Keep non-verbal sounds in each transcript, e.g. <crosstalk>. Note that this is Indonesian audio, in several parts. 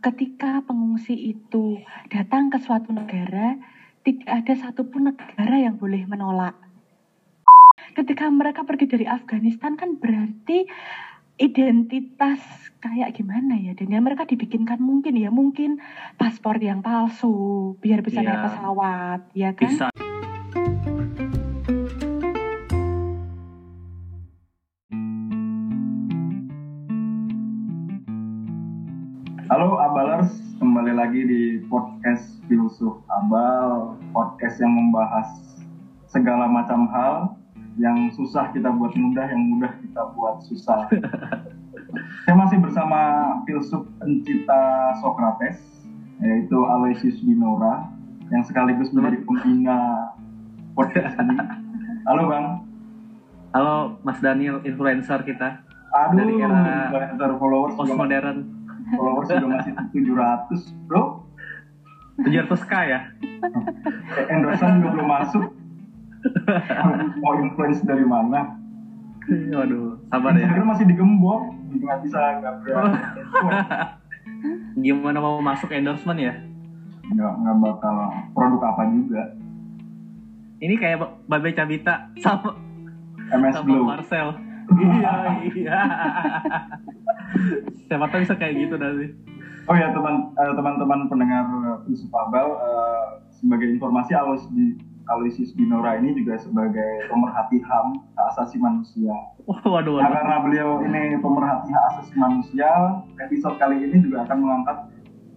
ketika pengungsi itu datang ke suatu negara, tidak ada satupun negara yang boleh menolak. Ketika mereka pergi dari Afghanistan kan berarti identitas kayak gimana ya dan yang mereka dibikinkan mungkin ya mungkin paspor yang palsu biar bisa naik Iya. pesawat ya kan Bisa. Lagi di podcast Filsuf Abal, podcast yang membahas segala macam hal yang susah kita buat mudah, yang mudah kita buat susah. <laughs> Saya masih bersama filsuf pencipta Socrates, yaitu Aloysius Binora, yang sekaligus menjadi pembina podcast ini. Halo Bang. Halo Mas Daniel, influencer kita. Aduh, Dari era influencer followers juga, Postmodern. Followers juga masih 700, bro. 700k ya? Eh, endorsement juga belum masuk. Mau influence dari mana? Waduh, sabar ya. Instagram masih digembok, nggak bisa nggak berani. Gimana mau masuk endorsement ya? Nggak nggak bakal produk apa juga. Ini kayak Ba- Babe Cabita sama MS sama Glow. Marcel. Iya, iya. <laughs> Siapa tahu bisa kayak gitu nanti. Oh ya teman eh, teman-teman pendengar Filsuf Abal eh, sebagai informasi Alois di Aloysius Binora ini juga sebagai pemerhati HAM hak asasi manusia. Waduh, Nah, waduh. karena beliau ini pemerhati hak asasi manusia, episode kali ini juga akan mengangkat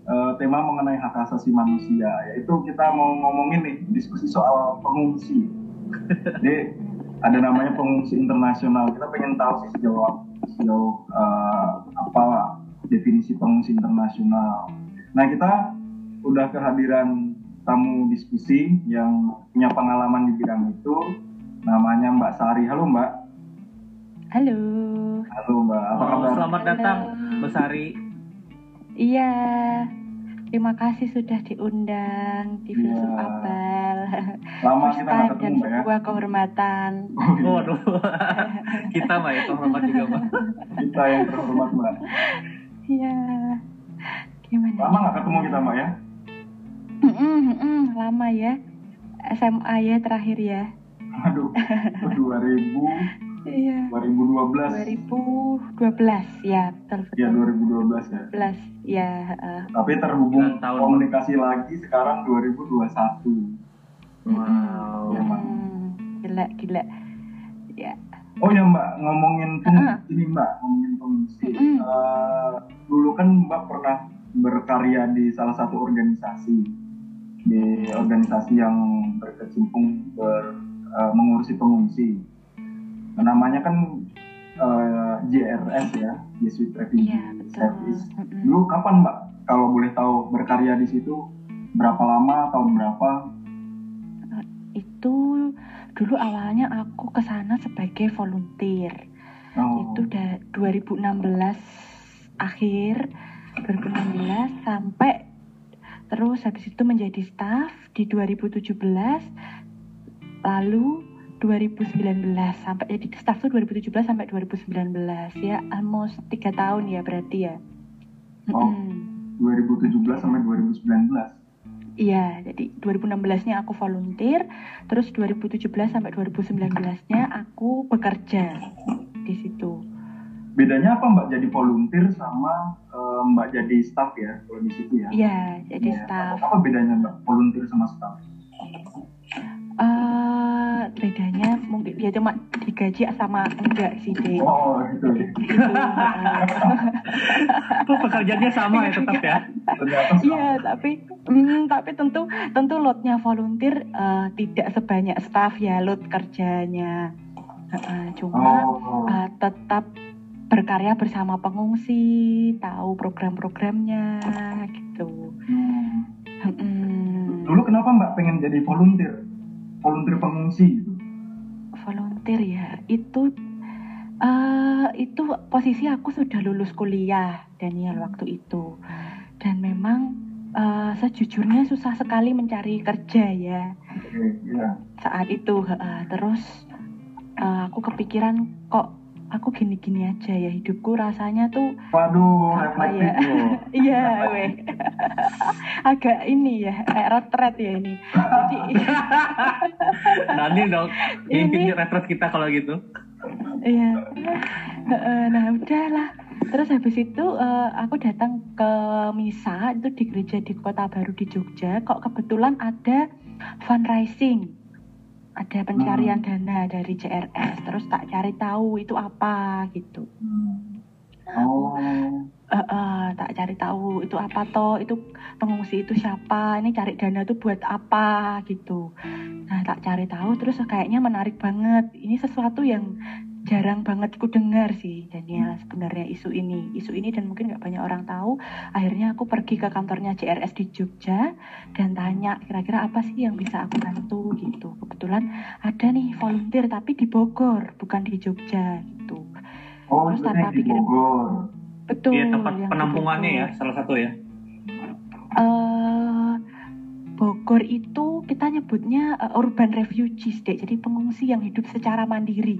eh, tema mengenai hak asasi manusia, yaitu kita mau ngomongin nih diskusi soal pengungsi. <laughs> Jadi ada namanya pengungsi internasional. Kita pengen tahu sih sejauh sejauh eh, apa definisi pengungsi internasional. Nah kita udah kehadiran tamu diskusi yang punya pengalaman di bidang itu. Namanya Mbak Sari. Halo Mbak. halo Halo Mbak, apa Oh, kabar? selamat Halo. datang, Besari. iya terima kasih sudah diundang di Filsuf Iya. Abal Lama First kita nggak time dan ya. sebuah kehormatan Oh, iya. Waduh. <laughs> kita mah ya, hormat juga, Mbak. Kita yang terhormat Mbak. iya gimana Lama nggak ketemu kita Mbak ya? Mm-mm, mm-mm, lama ya SMA ya terakhir ya Aduh, 2000, iya 2012. 2012 ya betul betul Ya 2012 ya. 12 ya heeh. Tapi terhubung tahun. komunikasi lagi sekarang 2021. Wow. Hmm, gila gila ya Oh ya Mbak, ngomongin Ah. ini Mbak, ngomongin pengungsi. Mm-mm. Eh, dulu kan Mbak pernah berkarya di salah satu organisasi, di organisasi yang berkecimpung ber, eh, mengurusi pengungsi. Namanya kan eh, JRS ya, Jesuit Refugee Iya, betul. Service. Mm-mm. Dulu kapan Mbak, kalau boleh tahu berkarya di situ berapa lama, tahun berapa? itu dulu awalnya aku ke sana sebagai volunteer Oh, itu udah 2016 akhir 2016 sampai terus habis itu menjadi staff di 2017 lalu 2019 sampai jadi staff tuh 2017 sampai 2019 ya almost tiga tahun ya berarti ya Oh. Mm-mm. 2017 sampai 2019. Iya, jadi 2016-nya aku volunteer, terus 2017 sampai 2019-nya aku bekerja di situ. Bedanya apa Mbak jadi volunteer sama eh, Mbak jadi staff ya kalau di situ ya? Iya, jadi Ya, staff. Apa bedanya Mbak volunteer sama staff? Eh bedanya mungkin ya cuma digaji sama enggak sih, Dek. Oh gitu. <laughs> Itu, pekerjaannya sama ya tetap ya? Ternyata Iya, tapi mm, tapi tentu tentu loadnya volunteer eh, tidak sebanyak staff ya load kerjanya. Heeh, cuma Oh, uh, tetap berkarya bersama pengungsi, tahu program-programnya gitu. hmm. Mm-mm. Dulu kenapa Mbak pengen jadi volunteer? Volunteer pengungsi gitu. Volunteer ya, itu eh itu posisi aku sudah lulus kuliah Daniel waktu itu, dan memang eh, sejujurnya susah sekali mencari kerja ya Oke, iya. saat itu. heeh. terus eh, aku kepikiran kok aku gini-gini aja ya hidupku rasanya tuh Waduh, apa ya <laughs> iya weh <laughs> agak ini ya kayak retret ya ini jadi <laughs> Nanti dong, Ini- retret kita kalau gitu. Iya. Nah udahlah. Terus habis itu eh, aku datang ke misa itu di gereja di Kota Baru di Jogja. Kok kebetulan ada fundraising, ada pencarian dana dari CRS. Terus tak cari tahu itu apa gitu. Hmm. Nah, Oh, eh, eh, tak cari tahu itu apa toh, itu pengungsi itu siapa, ini cari dana itu buat apa gitu. Nah tak cari tahu terus kayaknya menarik banget. Ini sesuatu yang jarang banget ku dengar sih Daniel sebenarnya isu ini. Isu ini dan mungkin nggak banyak orang tahu akhirnya aku pergi ke kantornya JRS di Jogja dan tanya kira-kira apa sih yang bisa aku bantu? Gitu. Kebetulan ada nih volunteer tapi di Bogor bukan di Jogja gitu. Oh Terus itu tanpa di pikirin- Bogor. betul Iya tempat penampungannya ya, salah satu ya. eh Bogor itu kita nyebutnya eh, urban refugees deh, jadi pengungsi yang hidup secara mandiri,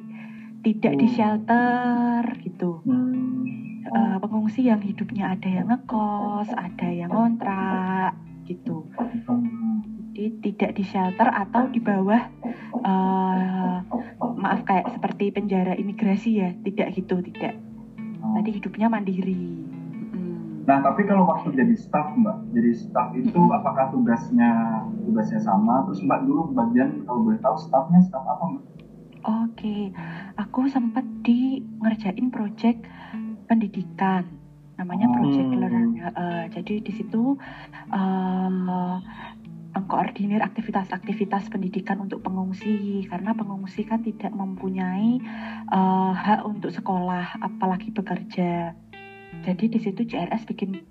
tidak di Oh. shelter gitu. Hmm. Eh, pengungsi yang hidupnya ada yang ngekos, ada yang ngontrak gitu. Hmm. Jadi tidak di shelter atau di bawah eh, maaf kayak seperti penjara imigrasi ya, tidak gitu, tidak. Tadi hidupnya mandiri. Mm. Nah, tapi kalau waktu jadi staff, Mbak, jadi staff itu Mm-mm. apakah tugasnya tugasnya sama? Terus Mbak dulu bagian kalau boleh tahu staffnya staff apa, Mbak? Oke, aku sempat di ngerjain project pendidikan, namanya. Project Hmm. Learn. Eh, jadi di situ eh, mengkoordinir aktivitas-aktivitas pendidikan untuk pengungsi, karena pengungsi kan tidak mempunyai eh, hak untuk sekolah, apalagi bekerja. Jadi di situ CRS bikin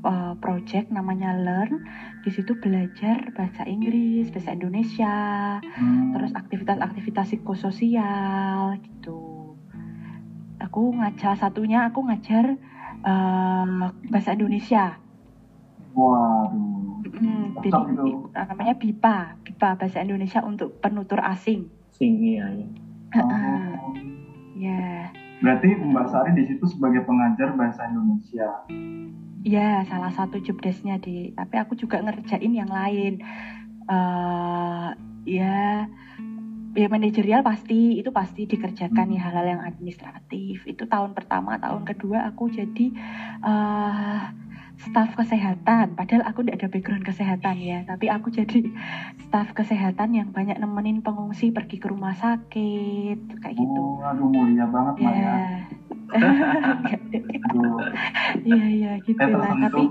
eh, project namanya Learn. Di situ belajar bahasa Inggris, bahasa Indonesia, Hmm. terus aktivitas-aktivitas psikososial gitu. Aku ngajar satunya aku ngajar eh, bahasa Indonesia. Waduh. Cocok jadi itu. eh, namanya BIPA, BIPA bahasa Indonesia untuk penutur asing. Sing iya ya. Heeh, Oh. Ya, Berarti Mbak Sari di situ sebagai pengajar bahasa Indonesia. Ya salah satu job desk-nya di. Tapi aku juga ngerjain yang lain. eh ya, ya manajerial pasti itu pasti dikerjakan ya hal-hal yang administratif. Itu tahun pertama, tahun kedua aku jadi eh staf kesehatan. Padahal aku tidak ada background kesehatan ya, tapi aku jadi staf kesehatan yang banyak nemenin pengungsi pergi ke rumah sakit kayak gitu. Oh, aduh mulia banget ya. Ya. <laughs> Aduh, Iya iya gitu lah. Tapi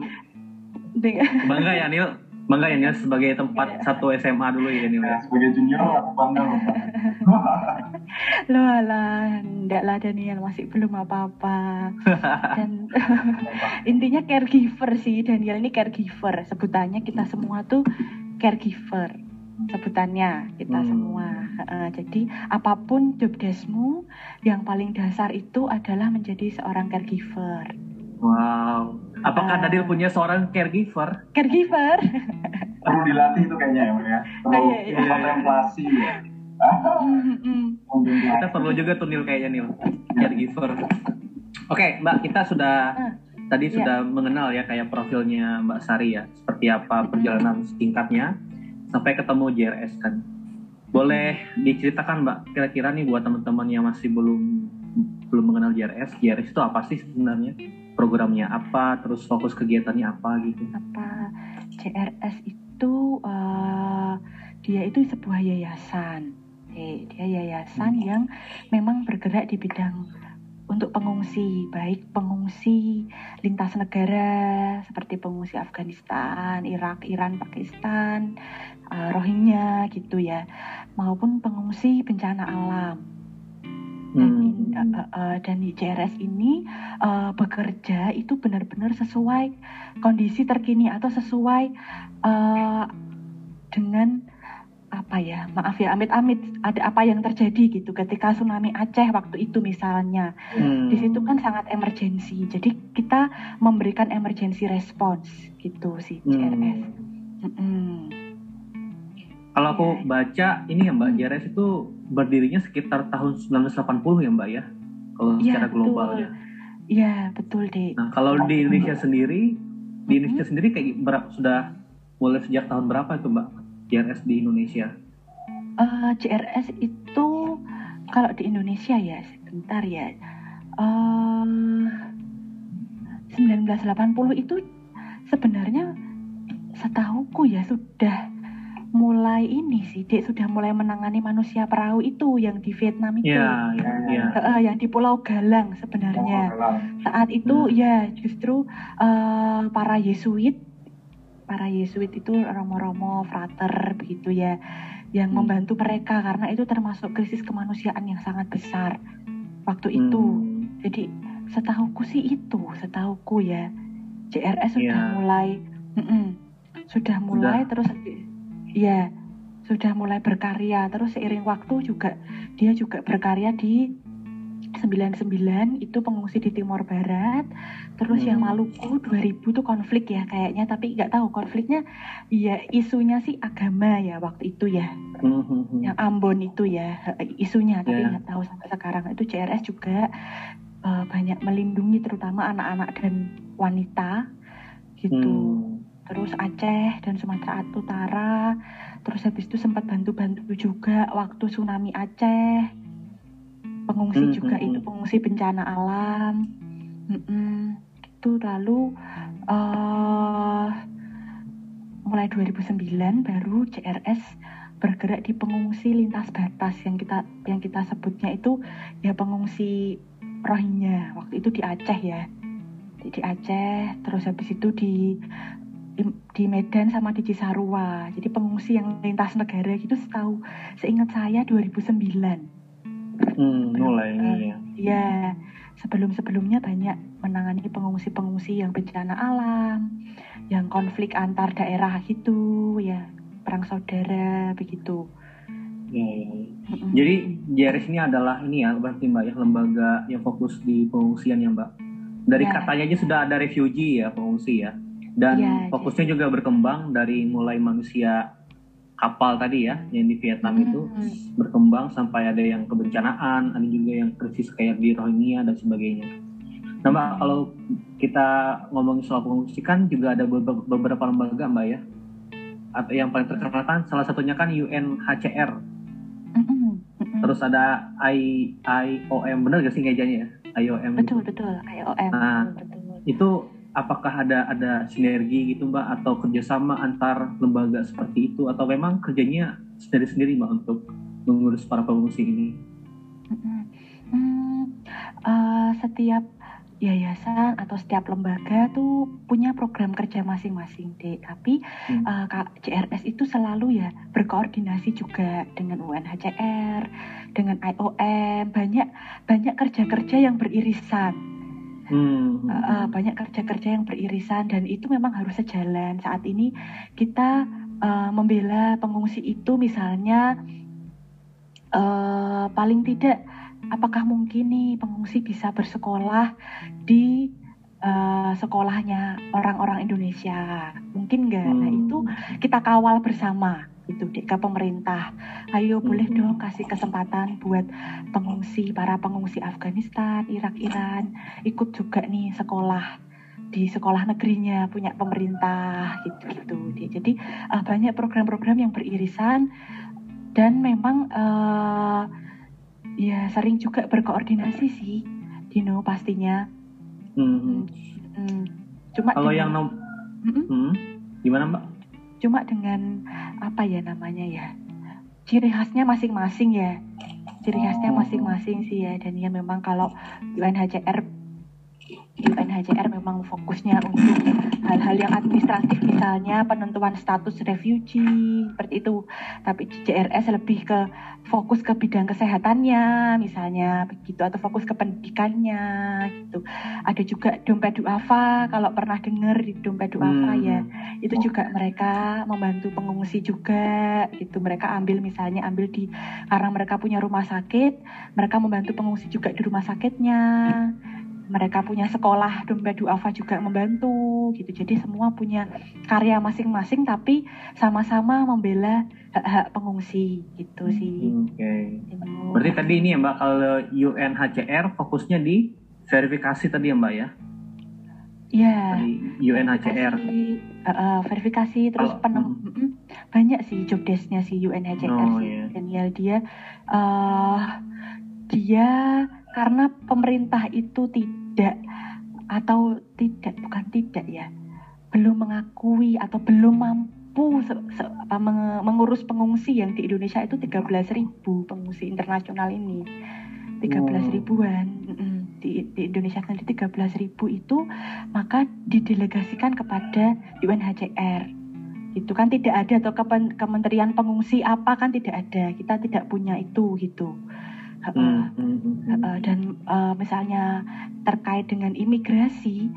Bangga ya Nil, bangga ya Nil sebagai tempat Iya. satu SMA dulu ya Nil Ya, sebagai junior aku bangga loh, <laughs> lo alah, ndak lah Daniel masih belum apa-apa. <laughs> Dan <laughs> intinya caregiver sih Daniel ini caregiver. Sebutannya kita semua tuh caregiver. Sebutannya kita Hmm. semua. Heeh, jadi apa pun job deskmu, yang paling dasar itu adalah menjadi seorang caregiver. Wow. Apakah Ah. Nadil punya seorang caregiver? Caregiver. <laughs> Perlu dilatih itu kayaknya ya, Mbak ya. Perlu Iya, iya. kontemplasi ya. Kita perlu juga tuh Nil kayaknya Nil, caregiver. Oke, Mbak, kita sudah Ah, tadi iya. sudah mengenal ya kayak profilnya Mbak Sari ya, seperti apa perjalanan singkatnya sampai ketemu JRS kan. Boleh diceritakan Mbak, kira-kira nih buat teman-teman yang masih belum belum mengenal JRS, JRS itu apa sih sebenarnya? Programnya apa, terus fokus kegiatannya apa gitu? apa CRS itu eh, dia itu sebuah yayasan. Eh, dia yayasan yang memang bergerak di bidang untuk pengungsi, baik pengungsi lintas negara seperti pengungsi Afghanistan, Irak, Iran, Pakistan, eh, Rohingya gitu ya, maupun pengungsi bencana alam. Dan, Hmm. dan di CRS ini eh, bekerja itu benar-benar sesuai kondisi terkini atau sesuai dengan apa ya maaf ya amit-amit ada apa yang terjadi gitu ketika tsunami Aceh waktu itu misalnya Hmm. di situ kan sangat emergensi jadi kita memberikan emergency response gitu sih Hmm. CRS Mm-mm. Kalau aku Iya. baca ini ya Mbak, Hmm. JRS itu berdirinya sekitar tahun 1980 ya Mbak ya. kalau Iya, secara global betul. ya. Iya, betul, Dek. Nah, kalau di Indonesia sendiri, di Indonesia sendiri kayak berapa sudah mulai sejak tahun berapa itu Mbak JRS di Indonesia? Eh, JRS itu kalau di Indonesia ya, sebentar ya. Em, 1980 itu sebenarnya setahuku ya sudah mulai ini sih, Dek sudah mulai menangani manusia perahu itu yang di Vietnam itu. Iya, iya, iya. Eh, eh, yang di Pulau Galang sebenarnya. Saat itu Hmm. ya justru eh, para Yesuit, para Yesuit itu romo-romo frater begitu ya, yang Hmm. membantu mereka karena itu termasuk krisis kemanusiaan yang sangat besar waktu itu. Hmm. Jadi setahuku sih itu, setahuku ya, JRS sudah Iya. mulai, mm-mm, sudah mulai terus, ya sudah mulai berkarya terus seiring waktu juga dia juga berkarya di 99 itu pengungsi di Timur Barat terus yang Hmm. Maluku 2000 tuh konflik ya kayaknya tapi nggak tahu konfliknya ya isunya sih agama ya waktu itu ya Hmm, hmm, hmm. yang Ambon itu ya isunya tapi Ya. nggak tahu sampai sekarang itu CRS juga eh, banyak melindungi terutama anak-anak dan wanita gitu Hmm. Terus Aceh dan Sumatera Utara. Terus habis itu sempat bantu-bantu juga waktu tsunami Aceh. Pengungsi Hmm, juga hmm, itu hmm. pengungsi bencana alam. Mm-mm. itu lalu eh mulai 2009 baru CRS bergerak di pengungsi lintas batas yang kita yang kita sebutnya itu ya pengungsi Rohingya. Waktu itu di Aceh ya. Di Aceh terus habis itu di di, di Medan sama di Cisarua jadi pengungsi yang lintas negara gitu setahu seingat saya 2009 Hmm, mulai ini ya. ya sebelum sebelumnya banyak menangani pengungsi-pengungsi yang bencana alam yang konflik antar daerah gitu ya perang saudara begitu Ya, ya, ya. Jadi JRS ini adalah ini ya berarti Mbak ya lembaga yang fokus di pengungsian ya Mbak. Dari Ya. katanya aja sudah ada refugee ya pengungsi ya. Dan Ya, fokusnya juga berkembang dari mulai manusia kapal tadi ya yang di Vietnam itu Mm. berkembang sampai ada yang kebencanaan, ada juga yang krisis kayak di Rohingya dan sebagainya. Nah Mbak kalau kita ngomongin soal pengungsi kan juga ada beberapa, lembaga Mbak ya. Atau yang paling terkenal kan salah satunya kan UNHCR. Terus ada I IOM bener gak sih ngejanya ya? IOM betul itu. betul IOM Nah. betul, betul. Itu apakah ada ada sinergi gitu mbak atau kerjasama antar lembaga seperti itu atau memang kerjanya sendiri-sendiri mbak untuk mengurus para pengungsi ini? Mm-mm. Hmm, eh, setiap yayasan atau setiap lembaga tuh punya program kerja masing-masing deh tapi Hmm. eh, Kak JRS itu selalu ya berkoordinasi juga dengan UNHCR dengan IOM banyak banyak kerja-kerja yang beririsan Hmm. Eh, banyak kerja-kerja yang beririsan dan itu memang harus sejalan saat ini kita eh, membela pengungsi itu misalnya eh, paling tidak apakah mungkin nih pengungsi bisa bersekolah di eh, sekolahnya orang-orang Indonesia mungkin nggak nah Hmm. itu kita kawal bersama itu ke pemerintah ayo boleh Hmm. dong kasih kesempatan buat pengungsi para pengungsi Afghanistan Irak Iran ikut juga nih sekolah di sekolah negerinya punya pemerintah gitu-gitu jadi eh, banyak program-program yang beririsan dan memang eh, ya sering juga berkoordinasi sih Dino pastinya Hmm. Hmm, cuma Kalau dengan- yang nom Mm-mm. hmm. gimana mbak? Cuma dengan apa ya namanya ya ciri khasnya masing-masing ya ciri khasnya Oh. masing-masing sih ya dan ya memang kalau UNHCR UNHCR memang fokusnya untuk hal-hal yang administratif misalnya penentuan status refugee seperti itu. Tapi JRS lebih ke fokus ke bidang kesehatannya misalnya begitu atau fokus ke pendidikannya gitu. Ada juga dompet duafa kalau pernah dengar di dompet duafa Hmm. ya. Itu juga mereka membantu pengungsi juga gitu. Mereka ambil misalnya ambil di karena mereka punya rumah sakit mereka membantu pengungsi juga di rumah sakitnya mereka punya sekolah dompet duafa juga membantu gitu jadi semua punya karya masing-masing tapi sama-sama membela hak-hak pengungsi gitu sih Oke. Gitu. Berarti tadi ini ya Mbak kalau UNHCR fokusnya di verifikasi tadi ya Mbak ya? ya Di UNHCR. verifikasi, uh, uh, verifikasi terus Kalau- penem hmm. mm, banyak sih job desknya si UNHCR Oh, sih iya. Daniel dia eh dia karena pemerintah itu tidak atau tidak bukan tidak ya belum mengakui atau belum mampu se- se- apa, mengurus pengungsi yang di Indonesia itu 13.000 pengungsi internasional ini. 13 ribuan di, di Indonesia sendiri 13 ribu itu maka didelegasikan kepada UNHCR itu kan tidak ada atau kementerian pengungsi apa kan tidak ada kita tidak punya itu gitu. Hmm, hmm, hmm, hmm. Dan eh, misalnya terkait dengan imigrasi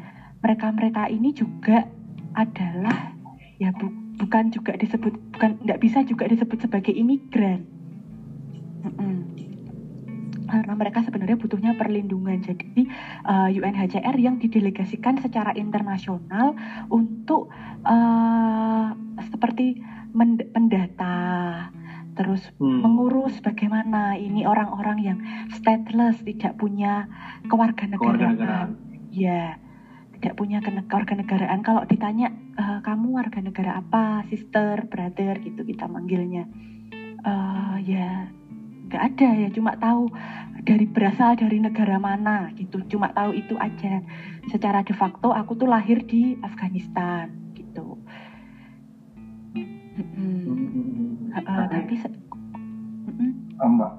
mereka-mereka ini juga adalah ya bu- bukan juga disebut bukan nggak bisa juga disebut sebagai imigran Mm-mm. karena mereka sebenarnya butuhnya perlindungan jadi eh, UNHCR yang didelegasikan secara internasional untuk eh, seperti mend- mendata terus Hmm. mengurus bagaimana ini orang-orang yang stateless tidak punya kewarganegaraan. Ya tidak punya kewarganegaraan. Kalau ditanya "Eh, kamu warga negara apa? Sister brother? gitu kita manggilnya. Eh, ya nggak ada. Ya cuma tahu dari berasal dari negara mana gitu. Cuma tahu itu aja. Secara de facto aku tuh lahir di Afghanistan gitu hmm. Heeh, tapi se-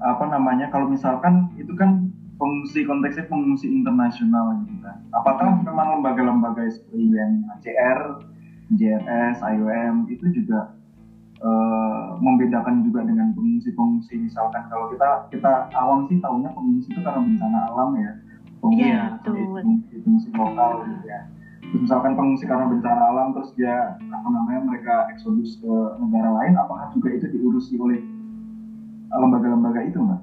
apa namanya kalau misalkan itu kan pengungsi konteksnya pengungsi internasional gitu kan. Apakah memang lembaga-lembaga seperti UNHCR, JRS, IOM itu juga eh, membedakan juga dengan pengungsi-pengungsi misalkan kalau kita kita awam sih tahunya pengungsi itu karena bencana alam ya. Pengungsi, Iya, pengungsi, pengungsi lokal gitu ya. Misalkan pengungsi karena bencana alam terus dia apa namanya mereka eksodus ke negara lain apakah juga itu diurusi oleh lembaga-lembaga itu mbak?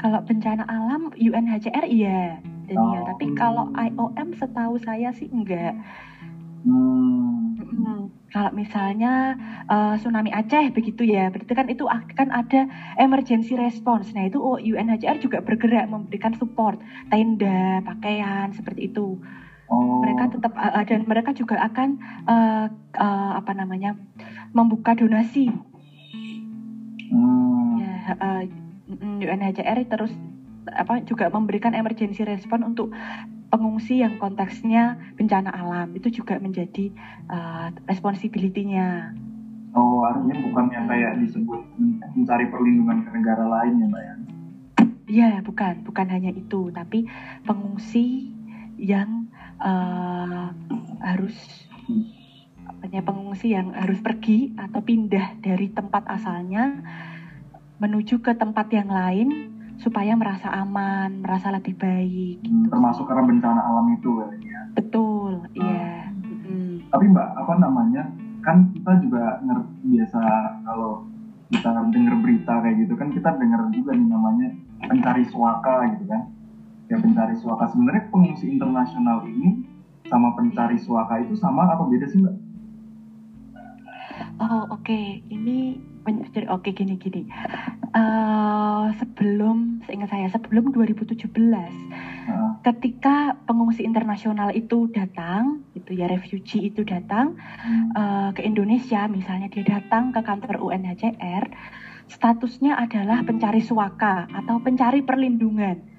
Kalau bencana alam UNHCR iya, Daniel. Oh. Tapi kalau IOM setahu saya sih enggak. Hmm. Mm, Kalau misalnya eh, tsunami Aceh begitu ya, berarti kan itu akan ada emergency response. Nah itu UNHCR juga bergerak memberikan support, tenda, pakaian seperti itu. Oh. Mereka tetap eh, eh, dan mereka juga akan eh, eh, apa namanya membuka donasi Hmm. Ya, mm, UNHCR terus apa juga memberikan emergency response untuk pengungsi yang konteksnya bencana alam itu juga menjadi eh, responsibility-nya. Oh, artinya bukan yang kayak disebut mencari perlindungan ke negara lain ya, Mbak ya? Iya, bukan, bukan hanya itu, tapi pengungsi yang eh, harus apa ya, pengungsi yang harus pergi atau pindah dari tempat asalnya menuju ke tempat yang lain supaya merasa aman, merasa lebih baik. Hmm, Gitu. termasuk karena bencana alam itu ya. Betul, iya. Mm. Tapi Mbak, apa namanya? Kan kita juga ngerti biasa kalau kita dengar berita kayak gitu kan kita dengar juga nih namanya pencari suaka gitu kan. Ya pencari suaka sebenarnya pengungsi internasional ini sama pencari suaka itu sama atau beda sih Mbak? Oh oke, ini men- jadi oke gini gini. Eh, sebelum seingat saya sebelum 2017 Nah, ketika pengungsi internasional itu datang, gitu ya refugee itu datang hmm. eh, ke Indonesia, misalnya dia datang ke kantor UNHCR, statusnya adalah pencari suaka atau pencari perlindungan.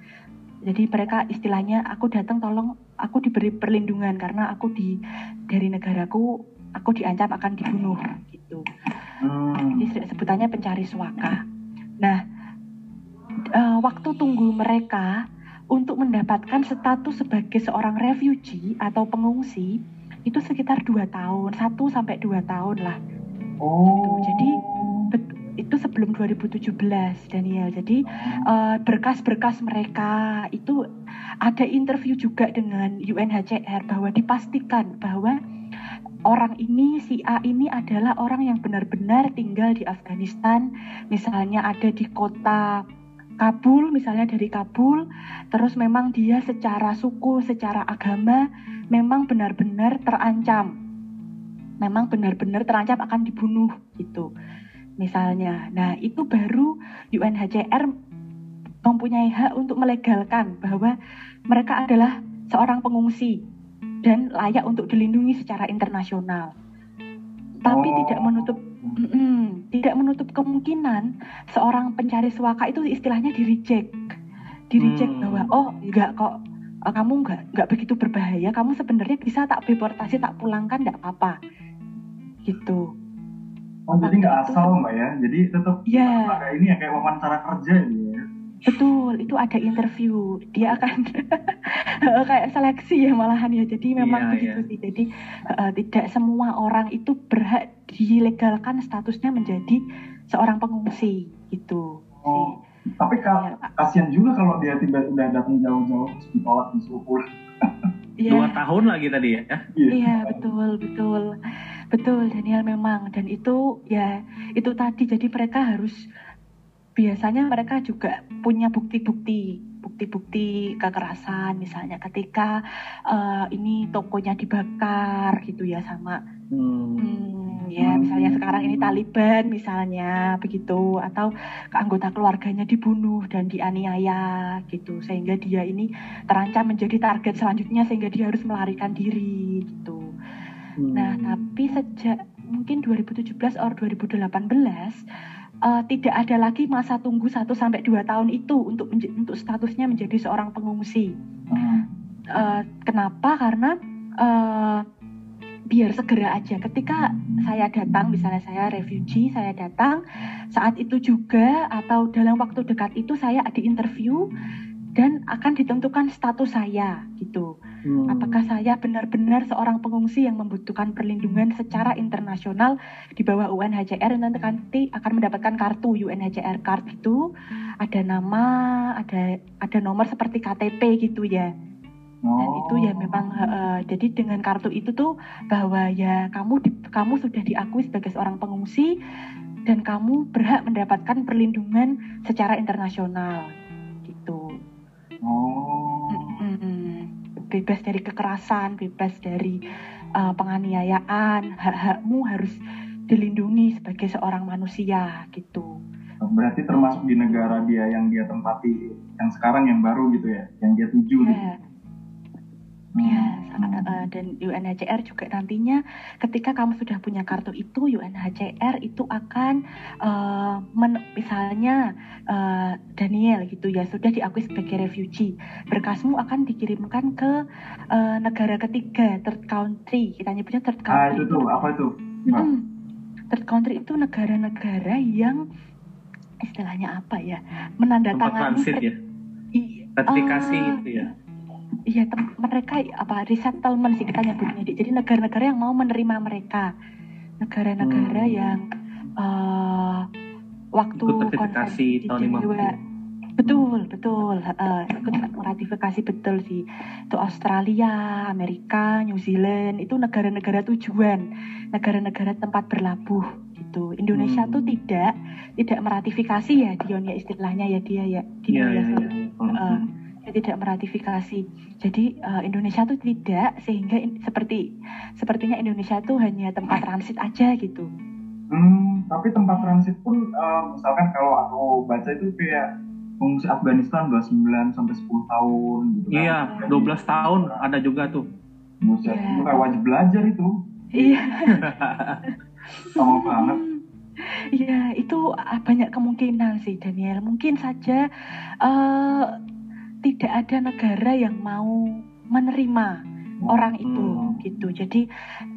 Jadi mereka istilahnya aku datang tolong aku diberi perlindungan karena aku di dari negaraku aku diancam akan dibunuh gitu. Hmm. Jadi se- sebutannya pencari suaka. Nah, eh, waktu tunggu mereka untuk mendapatkan status sebagai seorang refugee atau pengungsi itu sekitar dua tahun, 1 sampai 2 tahun lah. Oh. Jadi, Bet- itu sebelum 2017 Daniel. Jadi eh, berkas-berkas mereka itu ada interview juga dengan UNHCR bahwa dipastikan bahwa orang ini si A ini adalah orang yang benar-benar tinggal di Afghanistan, misalnya ada di kota Kabul misalnya dari Kabul. Terus memang dia secara suku secara agama memang benar-benar terancam. Memang benar-benar terancam akan dibunuh gitu misalnya nah itu baru UNHCR mempunyai hak untuk melegalkan bahwa mereka adalah seorang pengungsi dan layak untuk dilindungi secara internasional tapi Oh. tidak menutup Mm-mm. tidak menutup kemungkinan seorang pencari suaka itu istilahnya di reject di reject Hmm. bahwa oh enggak kok eh, kamu enggak enggak begitu berbahaya kamu sebenarnya bisa tak deportasi tak pulangkan enggak apa-apa gitu Oh jadi nggak asal mbak ya, jadi tetap Iya. kayak ini ya kayak wawancara kerja gitu ya. betul itu ada interview dia akan <laughs> kayak seleksi ya malahan ya jadi memang Iya, begitu iya. sih jadi eh, tidak semua orang itu berhak dilegalkan statusnya menjadi seorang pengungsi gitu Oh. sih Tapi ka- Pak. kasihan juga kalau dia tiba udah datang jauh-jauh terus ditolak disuruh pulang. Iya. Dua tahun lagi tadi ya. Iya betul betul betul Daniel memang. Dan itu ya itu tadi. Jadi mereka harus biasanya mereka juga punya bukti-bukti bukti-bukti kekerasan. Misalnya ketika eh, ini tokonya dibakar gitu ya sama Hmm. hmm, ya misalnya sekarang ini Taliban misalnya begitu. Atau anggota keluarganya dibunuh dan dianiaya gitu. Sehingga dia ini terancam menjadi target selanjutnya sehingga dia harus melarikan diri gitu. Hmm. Nah, tapi sejak mungkin 2017 atau 2018 eh, tidak ada lagi masa tunggu 1 sampai 2 tahun itu untuk untuk statusnya menjadi seorang pengungsi. Hmm. Eh, kenapa? Karena eh, biar segera aja ketika saya datang misalnya saya refugee saya datang saat itu juga atau dalam waktu dekat itu saya ada interview dan akan ditentukan status saya gitu. Hmm. apakah saya benar-benar seorang pengungsi yang membutuhkan perlindungan secara internasional di bawah UNHCR dan nanti akan mendapatkan kartu UNHCR card itu. Ada nama ada ada nomor seperti KTP gitu ya. Dan Oh. itu ya memang eh, jadi dengan kartu itu tuh bahwa ya kamu di- kamu sudah diakui sebagai seorang pengungsi dan kamu berhak mendapatkan perlindungan secara internasional gitu Oh. Bebas dari kekerasan bebas dari eh, penganiayaan hak-hakmu harus dilindungi sebagai seorang manusia gitu Berarti termasuk di negara dia yang dia tempati yang sekarang yang baru gitu ya, yang dia tuju. gitu. Ya Hmm. Dan UNHCR juga nantinya ketika kamu sudah punya kartu itu, UNHCR itu akan eh, men- misalnya eh, Daniel gitu ya sudah diakui sebagai refugee, berkasmu akan dikirimkan ke eh, negara ketiga, third country, kita nyebutnya third Ah country. itu tuh apa itu? Mm-mm. Third country itu negara-negara yang istilahnya apa ya, menandatangani ya. Sertifikasi eh, itu ya. Iya, mereka apa resettlement sih kita nyebutnya. Jadi negara-negara yang mau menerima mereka, negara-negara Hmm. yang eh, waktu konvensi di tahun Jenewa, betul betul, eh, ikut meratifikasi betul sih. Itu Australia, Amerika, New Zealand itu negara-negara tujuan, negara-negara tempat berlabuh gitu. Indonesia Hmm. tuh tidak tidak meratifikasi ya Dion ya istilahnya ya dia ya Dion Iya, ya, iya, sorry. Tidak meratifikasi. Jadi eh, Indonesia tuh tidak sehingga in- seperti sepertinya Indonesia tuh hanya tempat transit aja gitu. Hmm, tapi tempat transit pun eh, misalkan kalau aku baca itu kayak pengungsi Afghanistan 29 sampai 10 tahun gitu kan. Iya, 12 tahun ada juga tuh. Buset, Iya. itu kayak wajib belajar itu. Iya. <laughs> Sama banget. Iya, itu ah, banyak kemungkinan sih Daniel. Mungkin saja eh, tidak ada negara yang mau menerima orang itu Hmm. gitu. Jadi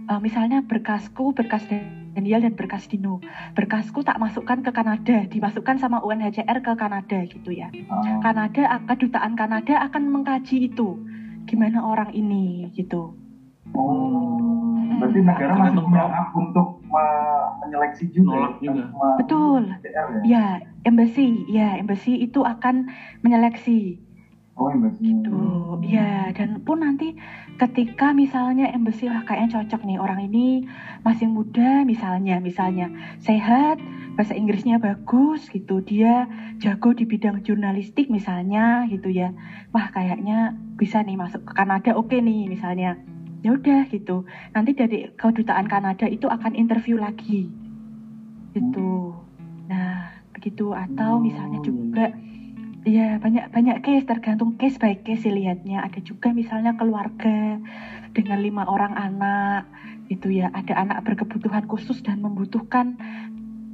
eh, misalnya berkasku, berkas Daniel dan berkas Dino. Berkasku tak masukkan ke Kanada, dimasukkan sama UNHCR ke Kanada gitu ya. Ah, Kanada, kedutaan Kanada akan mengkaji itu. Gimana orang ini gitu. Oh, berarti negara masih punya hak untuk me- menyeleksi juga. Nolak ya, juga. Betul. Ya. Ya, embassy, ya embassy itu akan menyeleksi Oh, embassy. Tuh, ya dan pun nanti ketika misalnya embassy wah kayaknya cocok nih orang ini masih muda misalnya, misalnya sehat, bahasa Inggrisnya bagus gitu dia jago di bidang jurnalistik misalnya gitu ya. Wah kayaknya bisa nih masuk ke Kanada oke nih misalnya. Ya udah gitu. Nanti dari kedutaan Kanada itu akan interview lagi. Gitu. Nah begitu. Atau misalnya juga ya banyak banyak case tergantung case by case sih lihatnya ada juga misalnya keluarga dengan lima orang anak itu ya. Ada anak berkebutuhan khusus dan membutuhkan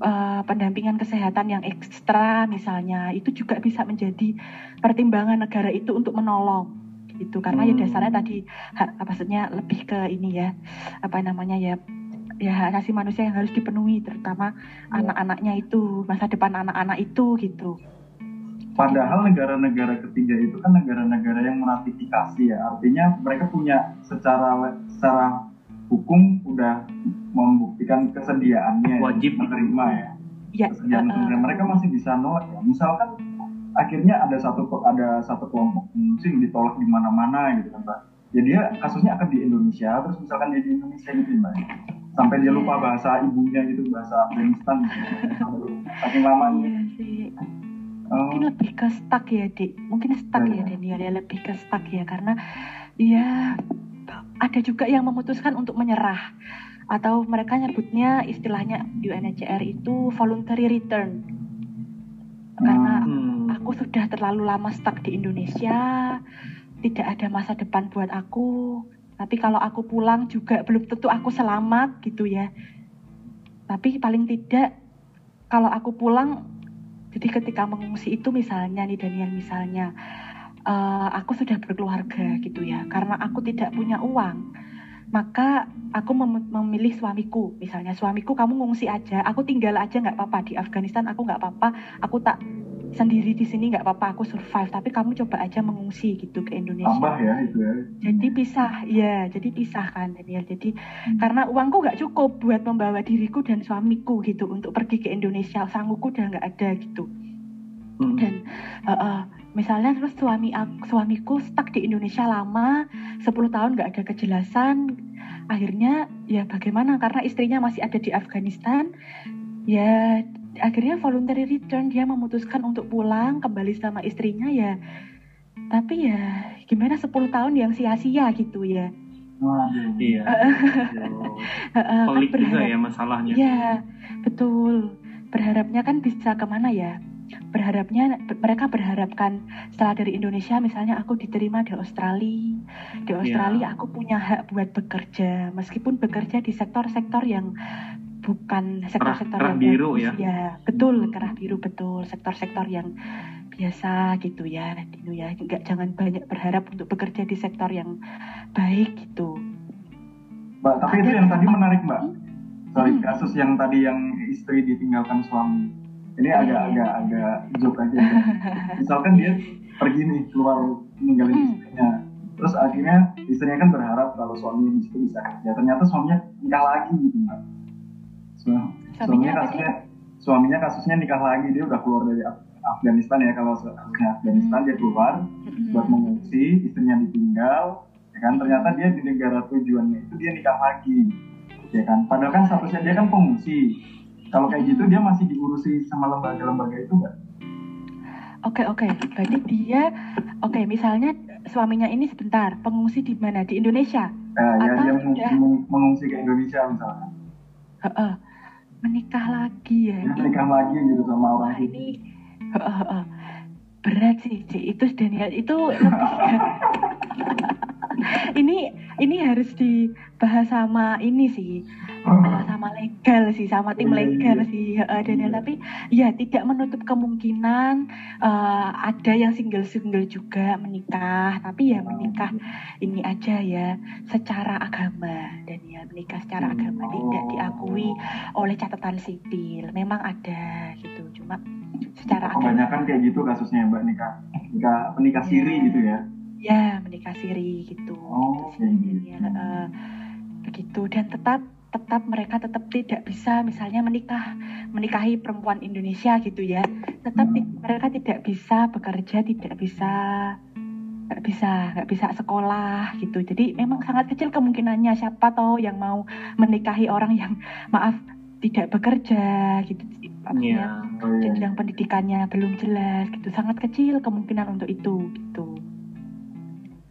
uh, pendampingan kesehatan yang ekstra misalnya. Itu juga bisa menjadi pertimbangan negara itu untuk menolong itu karena ya dasarnya tadi ha, maksudnya lebih ke ini ya apa namanya ya ya hak asasi manusia yang harus dipenuhi terutama ya. anak-anaknya itu masa depan anak-anak itu gitu Padahal negara-negara ketiga itu kan negara-negara yang meratifikasi ya, artinya mereka punya secara secara hukum udah membuktikan kesediaannya ya, wajib menerima ya. Ya, kesediaan uh, mereka masih bisa nolak ya. Misalkan akhirnya ada satu ada satu kelompok muslim ditolak di mana-mana gitu kan, Pak. Ya dia kasusnya akan di Indonesia, terus misalkan dia di Indonesia gitu, Mbak. Sampai dia lupa iya. bahasa ibunya gitu, bahasa Afghanistan gitu. <laughs> Saking lamanya. Iya mungkin oh. lebih ke stuck ya dik. Mungkin stuck ya, ya Daniel ya. Lebih ke stuck ya karena ya ada juga yang memutuskan untuk menyerah. Atau mereka nyebutnya istilahnya UNHCR itu voluntary return. Karena hmm. aku sudah terlalu lama stuck di Indonesia tidak ada masa depan buat aku. Tapi kalau aku pulang juga belum tentu aku selamat gitu ya. Tapi paling tidak kalau aku pulang jadi ketika mengungsi itu misalnya nih Daniel misalnya uh, aku sudah berkeluarga gitu ya karena aku tidak punya uang maka aku mem memilih suamiku. Misalnya suamiku kamu ngungsi aja aku tinggal aja nggak apa-apa. Di Afghanistan aku nggak apa-apa aku tak sendiri di sini nggak apa-apa aku survive tapi kamu coba aja mengungsi gitu ke Indonesia. Tambah ya itu ya. Jadi pisah ya jadi pisah kan Daniel. Jadi hmm. karena uangku nggak cukup buat membawa diriku dan suamiku gitu untuk pergi ke Indonesia. Sanggupku udah nggak ada gitu. Hmm. dan uh, uh, misalnya terus suami suamiku stuck di Indonesia lama 10 tahun nggak ada kejelasan akhirnya ya bagaimana? Karena istrinya masih ada di Afghanistan ya akhirnya voluntary return dia memutuskan untuk pulang kembali sama istrinya ya tapi ya gimana 10 tahun yang sia-sia gitu ya Wah, iya. <laughs> Pelik kan juga ya masalahnya. Ya, betul. Berharapnya kan bisa ke mana ya? Berharapnya mereka berharapkan setelah dari Indonesia misalnya aku diterima di Australia. Di Australia yeah. aku punya hak buat bekerja meskipun bekerja di sektor-sektor yang bukan sektor-sektor yang biru ya. ya betul kerah biru betul. Sektor-sektor yang biasa gitu ya Dino ya. Nggak jangan banyak berharap untuk bekerja di sektor yang baik gitu. Mbak tapi Ada itu yang tadi menarik mbak. Sorry hmm. kasus yang tadi yang istri ditinggalkan suami. Ini agak-agak iya. agak joke aja ya. <laughs> misalkan dia pergi nih keluar meninggalin hmm. istrinya. Terus akhirnya istrinya kan berharap kalau suaminya di situ bisa kerja. Ternyata suaminya nikah lagi gitu mbak suaminya kasusnya suaminya kasusnya nikah lagi dia udah keluar dari Afghanistan ya kalau kasusnya Afghanistan dia keluar buat mengungsi istrinya ditinggal ya kan? Ternyata dia di negara tujuannya itu dia nikah lagi ya kan? Padahal kan statusnya dia kan pengungsi. Kalau kayak gitu dia masih diurusi sama lembaga-lembaga itu enggak Oke oke, berarti dia oke okay, misalnya suaminya ini sebentar pengungsi di mana? Di Indonesia? Nah, ya dia mengungsi ke Indonesia misalnya. Uh, uh menikah lagi ya, menikah lagi gitu sama orang Wah, ini uh, uh, uh, berat sih sih itu Daniel itu lebih <laughs> ini ini harus dibahas sama ini sih. Uh, sama legal sih sama tim oh, iya, legal iya. sih uh, Daniel iya. tapi ya tidak menutup kemungkinan uh, ada yang single single juga menikah tapi ya menikah ini aja ya secara agama. Daniel menikah secara agama tidak diakui oleh catatan sipil. Memang ada gitu cuma secara kebanyakan kayak gitu kasusnya mbak nikah nikah menikah siri ya. gitu ya? Ya menikah siri gitu. Oh, gitu. ya, uh, begitu dan tetap tetap mereka tetap tidak bisa misalnya menikah menikahi perempuan Indonesia gitu ya tetap mereka tidak bisa bekerja tidak bisa nggak bisa nggak bisa sekolah gitu jadi memang sangat kecil kemungkinannya siapa tahu yang mau menikahi orang yang maaf tidak bekerja gitu maksudnya Iya. Oh, iya. jenjang pendidikannya belum jelas gitu sangat kecil kemungkinan untuk itu gitu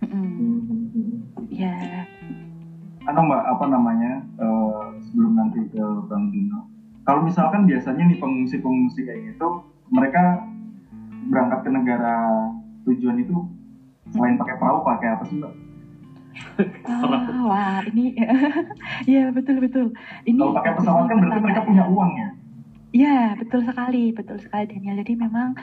Mm-mm. Hmm. ya Anu mbak apa namanya eh, sebelum nanti ke bang Dino kalau misalkan biasanya nih pengungsi-pengungsi kayak gitu mereka berangkat ke negara tujuan itu selain pakai perahu pakai apa sih mbak? Ah, wah ini <laughs> ya betul betul ini Kalau pakai pesawat kan berarti mereka punya uang ya? Ya, betul sekali, betul sekali Daniel. Jadi memang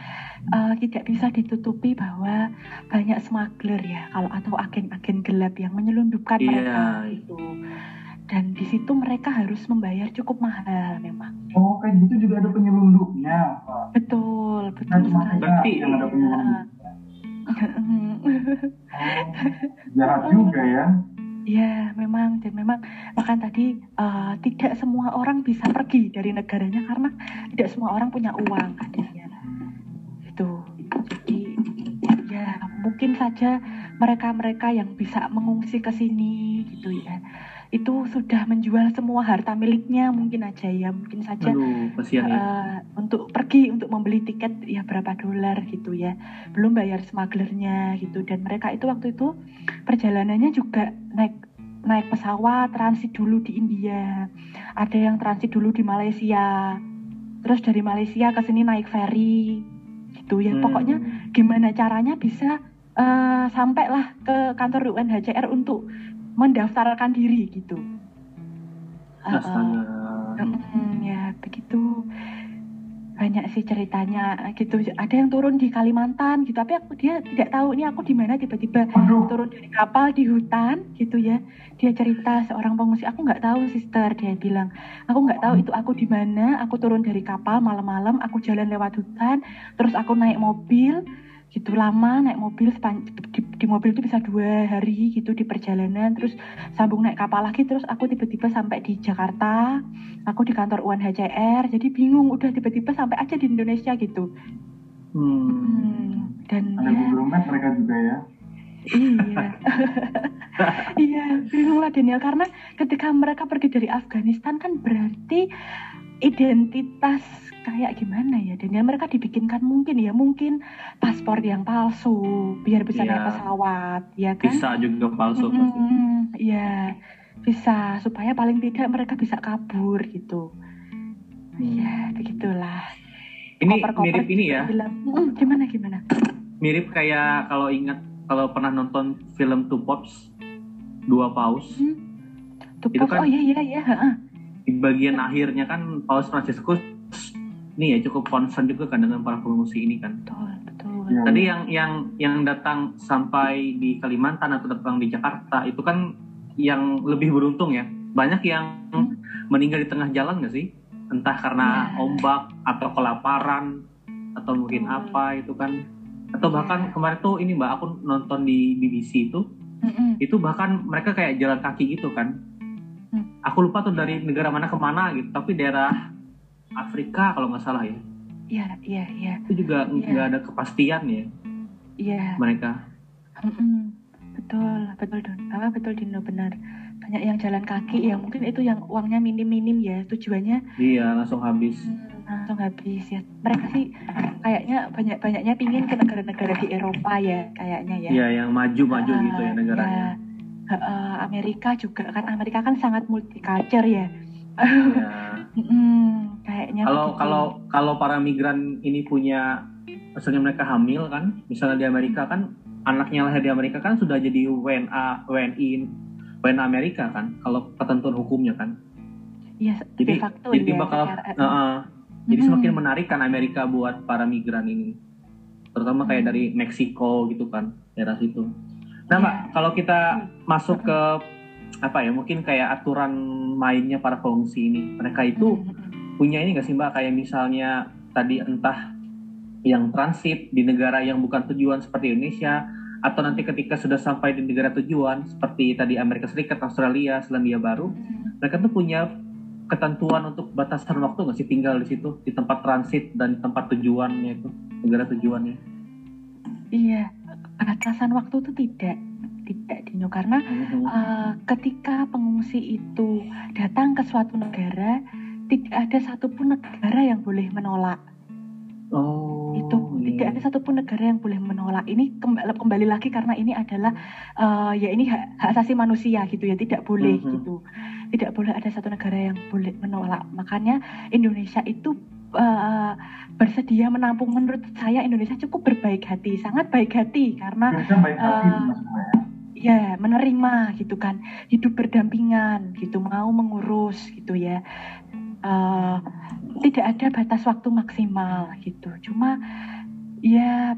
eh, tidak bisa ditutupi bahwa banyak smuggler ya, kalau atau agen-agen gelap yang menyelundupkan Iya. mereka itu. Dan di situ mereka harus membayar cukup mahal memang. Oh kayak gitu juga ada penyelundupnya Pak. Betul, betul Nah cuma sekali. Berarti yang ada penyelundupnya. <laughs> Oh, jahat juga ya. Ya, memang dan memang bahkan tadi eh, tidak semua orang bisa pergi dari negaranya karena tidak semua orang punya uang adanya. Itu. Jadi ya mungkin saja mereka-mereka yang bisa mengungsi ke sini gitu ya. Itu sudah menjual semua harta miliknya mungkin aja ya, mungkin saja Aduh, ya. eh, untuk pergi untuk membeli tiket ya berapa dolar gitu ya. Belum bayar smugglernya gitu. Dan mereka itu waktu itu perjalanannya juga naik naik pesawat transit dulu di India. Ada yang transit dulu di Malaysia. Terus dari Malaysia ke sini naik ferry gitu ya. Hmm. pokoknya gimana caranya bisa eh, sampailah ke kantor UNHCR untuk mendaftarkan diri gitu. Mm, ya begitu. Banyak sih ceritanya gitu. Ada yang turun di Kalimantan gitu. Tapi aku dia tidak tahu ini aku di mana tiba-tiba turun dari kapal di hutan gitu ya. Dia cerita seorang pengungsi aku nggak tahu sister. Dia bilang aku nggak tahu itu aku di mana. Aku turun dari kapal malam-malam aku jalan lewat hutan terus aku naik mobil gitu lama naik mobil di, di mobil itu bisa dua hari gitu di perjalanan terus sambung naik kapal lagi terus aku tiba-tiba sampai di Jakarta aku di kantor UNHCR jadi bingung udah tiba-tiba sampai aja di Indonesia gitu Hmm. Hmm, dan ada ya Google mereka juga ya. iya <laughs> iya bingung lah Daniel karena ketika mereka pergi dari Afghanistan kan berarti identitas kayak gimana ya Daniel mereka dibikinkan mungkin ya mungkin paspor yang palsu biar bisa Iya. naik pesawat ya kan Bisa juga palsu pasti. Mm-mm, Iya, bisa supaya paling tidak mereka bisa kabur gitu. Iya, begitulah. Ini Koper-koper mirip ini ya, Bilang, "Mm, gimana gimana? mirip kayak kalau ingat kalau pernah nonton film Two Pops, Dua Paus. Hmm? Pos- kan- oh iya iya iya. Di bagian akhirnya kan Paus Franciscus ini ya cukup concern juga kan dengan para pengungsi ini kan. Betul betul. Iya. Tadi yang yang yang datang sampai di Kalimantan atau datang di Jakarta itu kan yang lebih beruntung ya. Banyak yang Hmm. meninggal di tengah jalan nggak sih? Entah karena Iya. ombak atau kelaparan atau mungkin Betul. apa itu kan. Atau bahkan kemarin tuh ini mbak aku nonton di BBC itu Mm-mm. itu bahkan mereka kayak jalan kaki gitu kan. Hmm. Aku lupa tuh dari negara mana ke mana gitu, tapi daerah Afrika kalau nggak salah ya. Iya iya iya Itu juga Iya. nggak ada kepastian ya iya. mereka. Mm-mm. Betul betul Don. Apa betul Dino benar. Banyak yang jalan kaki ya mungkin itu yang uangnya minim-minim ya tujuannya Iya langsung habis. Hmm, langsung habis ya. Mereka sih kayaknya banyak-banyaknya pingin ke negara-negara di Eropa ya kayaknya ya. Iya yang maju-maju Ah, gitu ya negaranya. ya. Heeh, Amerika juga kan Amerika kan sangat multicultural ya. Iya. <laughs> Mm, kayaknya Kalau begitu. kalau kalau para migran ini punya misalnya mereka hamil kan, misalnya di Amerika kan anaknya lahir di Amerika kan sudah jadi WNA WNI WNA Amerika kan kalau ketentuan hukumnya kan. Iya, Jadi facto jadi ya, bakal secara- uh, uh, jadi semakin menarik kan Amerika buat para migran ini. Terutama kayak Hmm. dari Meksiko gitu kan, daerah situ. Nah, Mbak, kalau kita masuk ke apa ya, mungkin kayak aturan mainnya para pengungsi ini. Mereka itu Mm, mm, punya ini nggak sih Mbak kayak misalnya tadi entah yang transit di negara yang bukan tujuan seperti Indonesia atau nanti ketika sudah sampai di negara tujuan seperti tadi Amerika Serikat, Australia, Selandia Baru, mereka tuh punya ketentuan untuk batasan waktu nggak sih tinggal di situ di tempat transit dan tempat tujuannya itu negara tujuannya. Iya, batasan waktu itu tidak tidak Dino karena. Eh, ketika pengungsi itu datang ke suatu negara, tidak ada satupun negara yang boleh menolak Oh. itu tidak ada satupun negara yang boleh menolak ini kembali, kembali lagi karena ini adalah eh, ya ini hak, hak asasi manusia gitu ya tidak boleh Mhm. gitu tidak boleh ada satu negara yang boleh menolak makanya Indonesia itu eh, bersedia menampung menurut saya Indonesia cukup berbaik hati sangat baik hati karena Indonesia baik hati maksudnya ya. ya menerima gitu kan hidup berdampingan gitu mau mengurus gitu ya Eh, tidak ada batas waktu maksimal gitu cuma ya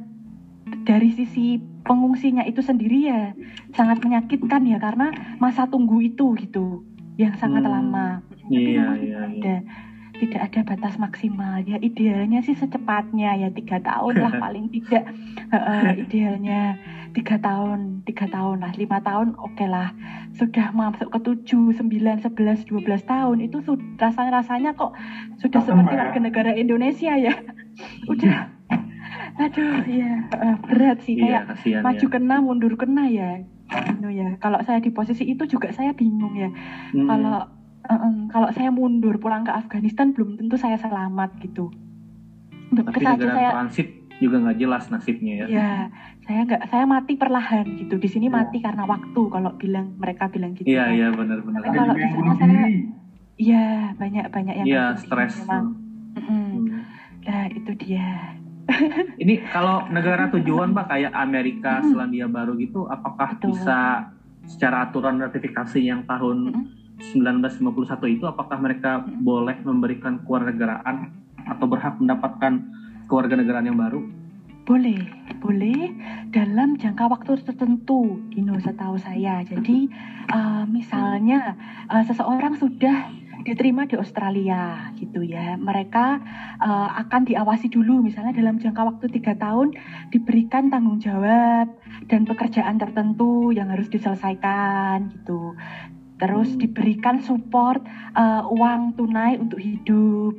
dari sisi pengungsinya itu sendiri ya sangat menyakitkan ya karena masa tunggu itu gitu yang sangat Hmm. lama Iya, iya, iya. Tidak ada batas maksimal. Ya idealnya sih secepatnya ya tiga tahun lah <laughs> paling tidak. Heeh, <laughs> idealnya tiga tahun tiga tahun lah lima tahun oke lah. Sudah masuk ke tujuh sembilan sebelas dua belas tahun itu rasanya rasanya kok sudah seperti ya? warga negara Indonesia ya. <laughs> Udah. Aduh ya eh, berat sih Iya, kayak kasihan maju ya. kena mundur kena ya. Anu ya kalau saya di posisi itu juga saya bingung ya. Hmm. kalau kalau saya mundur pulang ke Afghanistan belum tentu saya selamat gitu. Tapi saja negara saya transit juga nggak jelas nasibnya ya. ya saya nggak saya mati perlahan gitu. Di sini Iya. mati karena waktu kalau bilang mereka bilang gitu. Iya kan. iya benar-benar. Tapi Ada kalau di sana bunuh saya-. Iya banyak banyak yang Iya gitu stres. memang. Hmm. Nah itu dia. <laughs> Ini kalau negara tujuan pak kayak Amerika, Hmm. Selandia Baru gitu, apakah Betul. bisa secara aturan ratifikasi yang tahun Mm-mm. 1951 itu, apakah mereka Hmm. boleh memberikan kewarganegaraan atau berhak mendapatkan kewarganegaraan yang baru? Boleh, boleh dalam jangka waktu tertentu, Dino setahu saya. Jadi eh, misalnya eh, seseorang sudah diterima di Australia gitu ya, mereka eh, akan diawasi dulu, misalnya dalam jangka waktu tiga tahun diberikan tanggung jawab dan pekerjaan tertentu yang harus diselesaikan gitu. Terus diberikan support eh, uang tunai untuk hidup,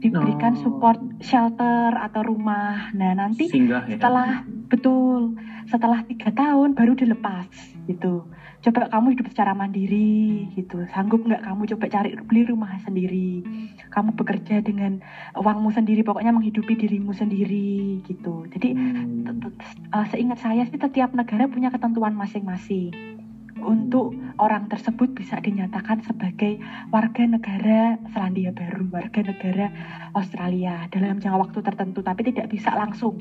diberikan Oh. support shelter atau rumah. Nah nanti Singgah ya. setelah betul setelah tiga tahun baru dilepas gitu coba kamu hidup secara mandiri gitu sanggup nggak kamu coba cari beli rumah sendiri kamu bekerja dengan uangmu sendiri pokoknya menghidupi dirimu sendiri gitu jadi Hmm. uh, seingat saya sih setiap negara punya ketentuan masing-masing untuk orang tersebut bisa dinyatakan sebagai warga negara Selandia Baru, warga negara Australia dalam jangka waktu tertentu, tapi tidak bisa langsung.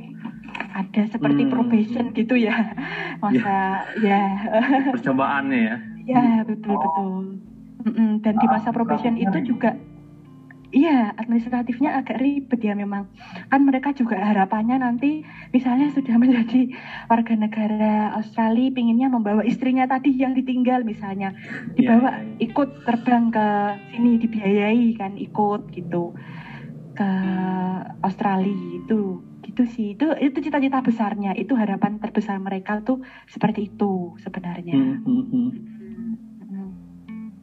Ada seperti Hmm. probation gitu ya, <laughs> masa ya, Percobaannya ya. ya betul betul. Mm-mm, Dan di masa probation itu juga, iya administratifnya agak ribet ya memang. Kan mereka juga harapannya nanti misalnya sudah <laughs> menjadi warga negara Australia, pinginnya membawa istrinya tadi yang ditinggal misalnya, dibawa Iya, iya. ikut terbang ke sini dibiayai kan ikut gitu ke Australia itu gitu sih itu itu cita-cita besarnya itu harapan terbesar mereka tuh seperti itu sebenarnya hmm. Hmm.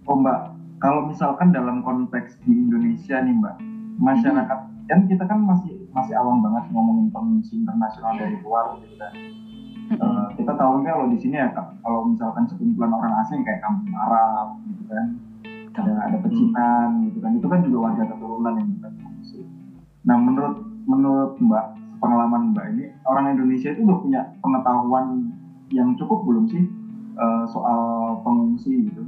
Oh Mbak, kalau misalkan dalam konteks di Indonesia nih Mbak, masyarakat kan kita kan masih masih awam banget ngomongin pengungsi internasional dari luar gitu kan. Mm-mm. Eh, kita tahunya kalau di sini ya kalau misalkan sekumpulan orang asing kayak kampung Arab gitu kan, ada ada pecinan gitu kan, itu kan juga warga keturunan yang bukan pengungsi. Nah menurut menurut Mbak pengalaman Mbak ini orang Indonesia itu udah punya pengetahuan yang cukup belum sih eh, soal pengungsi gitu?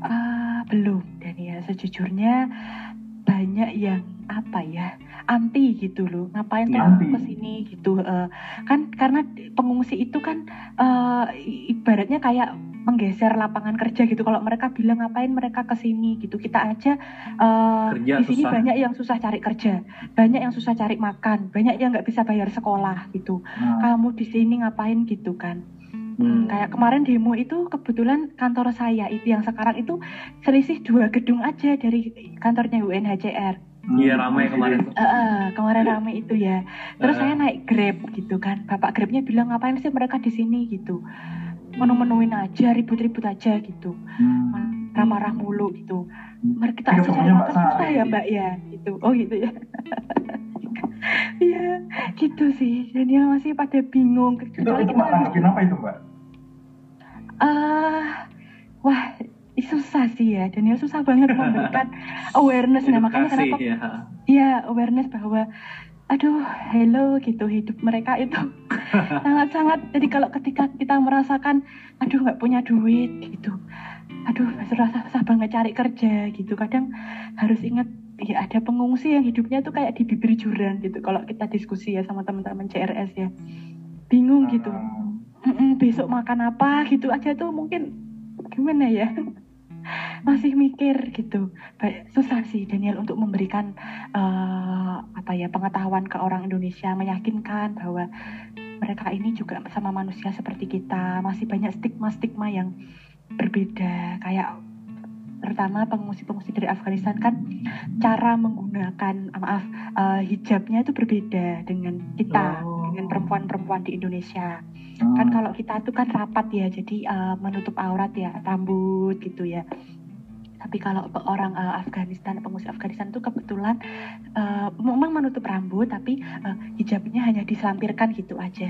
Ah, belum Daniel. Sejujurnya banyak yang apa ya anti gitu loh. Ngapain tuh kamu ke sini gitu Eh, kan karena pengungsi itu kan i- ibaratnya kayak menggeser lapangan kerja gitu. Kalau mereka bilang ngapain mereka ke sini gitu. Kita aja Kerja di sini susah. banyak yang susah cari kerja. Banyak yang susah cari makan. Banyak yang nggak bisa bayar sekolah gitu. Nah, kamu di sini ngapain gitu kan Hmm. Kayak kemarin demo itu kebetulan kantor saya itu yang sekarang itu selisih dua gedung aja dari kantornya UNHCR. Iya ramai kemarin tuh. Eh, eh, kemarin rame itu ya. Terus Eh. saya naik Grab gitu kan. Bapak Grabnya bilang ngapain sih mereka di sini gitu. Menu-menuin aja, ribut-ribut aja gitu. hmm. Marah-marah mulu gitu. Mari Kita kita aja cari makan susah ya Mbak ya gitu. Oh gitu ya. <laughs> Iya, gitu sih. Daniel masih pada bingung. Itu itu kita Mbak apa itu Mbak? Ah, wah, susah sih ya Daniel. Susah banget memberikan <laughs> awareness. Nah makanya kenapa ya. ya awareness bahwa aduh hello gitu hidup mereka itu. <laughs> Sangat-sangat jadi kalau ketika kita merasakan aduh nggak punya duit gitu. Aduh susah-susah banget cari kerja gitu. Kadang harus ingat ya ada pengungsi yang hidupnya tuh kayak di bibir jurang gitu. Kalau kita diskusi ya sama teman-teman CRS ya. Bingung gitu Besok makan apa gitu aja tuh mungkin gimana ya? <laughs> Masih mikir gitu. Susah sih Daniel untuk memberikan eh, apa ya pengetahuan ke orang Indonesia meyakinkan bahwa mereka ini juga sama manusia seperti kita. Masih banyak stigma-stigma yang berbeda. Kayak terutama pengungsi-pengungsi dari Afghanistan kan cara menggunakan maaf eh, hijabnya itu berbeda dengan kita. Oh. Dengan perempuan-perempuan di Indonesia. Hmm. kan kalau kita itu kan rapat ya jadi eh, menutup aurat ya rambut gitu ya. Tapi kalau orang eh, Afghanistan pengungsi Afghanistan itu kebetulan eh, memang menutup rambut tapi eh, hijabnya hanya diselampirkan gitu aja.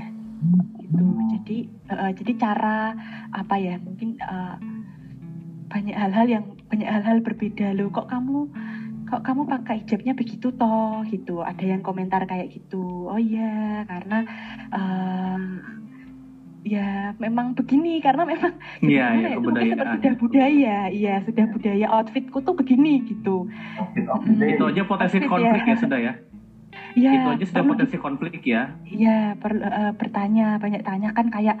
Gitu. Jadi eh, jadi cara apa ya mungkin eh, banyak hal-hal yang banyak hal-hal berbeda. Loh kok kamu kok kamu pakai hijabnya begitu toh gitu ada yang komentar kayak gitu oh iya karena eh, ya memang begini karena memang Iya, iya, ya, itu mungkin seperti kebudayaan. sudah budaya iya sudah budaya outfitku tuh begini gitu Outfit the day. Itu aja potensi Outfit, konflik ya. ya sudah ya. ya Itu aja sudah perlu potensi konflik ya. Iya, per- eh, bertanya, banyak tanya kan kayak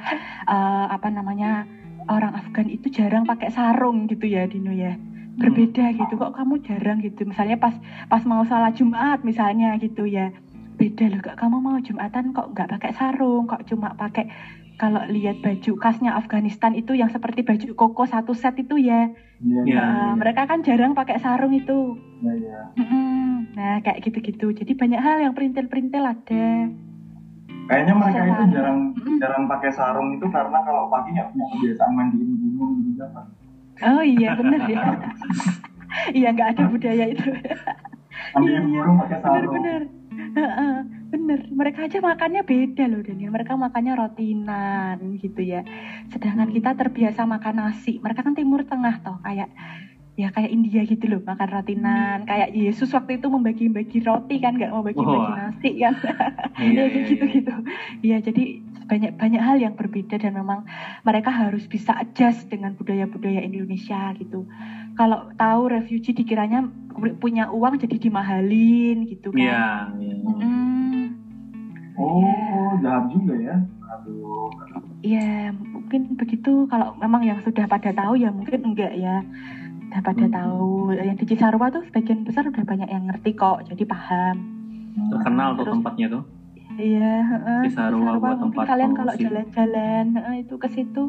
eh, apa namanya orang Afgan itu jarang pakai sarung gitu ya, Dino ya. Berbeda gitu, kok kamu jarang gitu. Misalnya pas pas mau salat Jumat misalnya gitu ya. Beda loh, kok kamu mau Jumatan kok nggak pakai sarung, kok cuma pakai kalau lihat baju khasnya Afghanistan itu yang seperti baju koko satu set itu ya, Iya, Iya. eh, mereka kan jarang pakai sarung itu. iya. Mm-mm. Nah kayak gitu-gitu, jadi banyak hal yang perintil-perintil ada. Kayaknya mereka itu jarang jarang pakai sarung itu karena kalau pagi nggak punya kebiasaan mandiin gunung gitu kan. Oh iya bener ya. iya nggak ada budaya itu. Iya. Bener-bener. Heeh, bener. Mereka aja makannya beda loh Daniel. Mereka makannya rotinan gitu ya. Sedangkan kita terbiasa makan nasi. Mereka kan Timur Tengah toh kayak ya kayak India gitu loh makan rotinan. Kayak Yesus waktu itu membagi-bagi roti kan nggak mau bagi-bagi nasi kan. Iya, ya <laughs> iya, kayak gitu gitu ya jadi banyak banyak hal yang berbeda dan memang mereka harus bisa adjust dengan budaya-budaya Indonesia gitu kalau tahu refugee dikiranya punya uang jadi dimahalin gitu kan Iya, iya. Mm, Oh, jahat juga ya. Aduh. Iya, mungkin begitu. Kalau memang yang sudah pada tahu ya mungkin enggak ya. Sudah pada Hmm. tahu. Yang di Cisarua tuh sebagian besar udah banyak yang ngerti kok, jadi paham. Terkenal tuh Terus- tempatnya tuh. Iya, heeh. Cisarua buat mungkin tempat kalian kalau jalan-jalan heeh, itu ke situ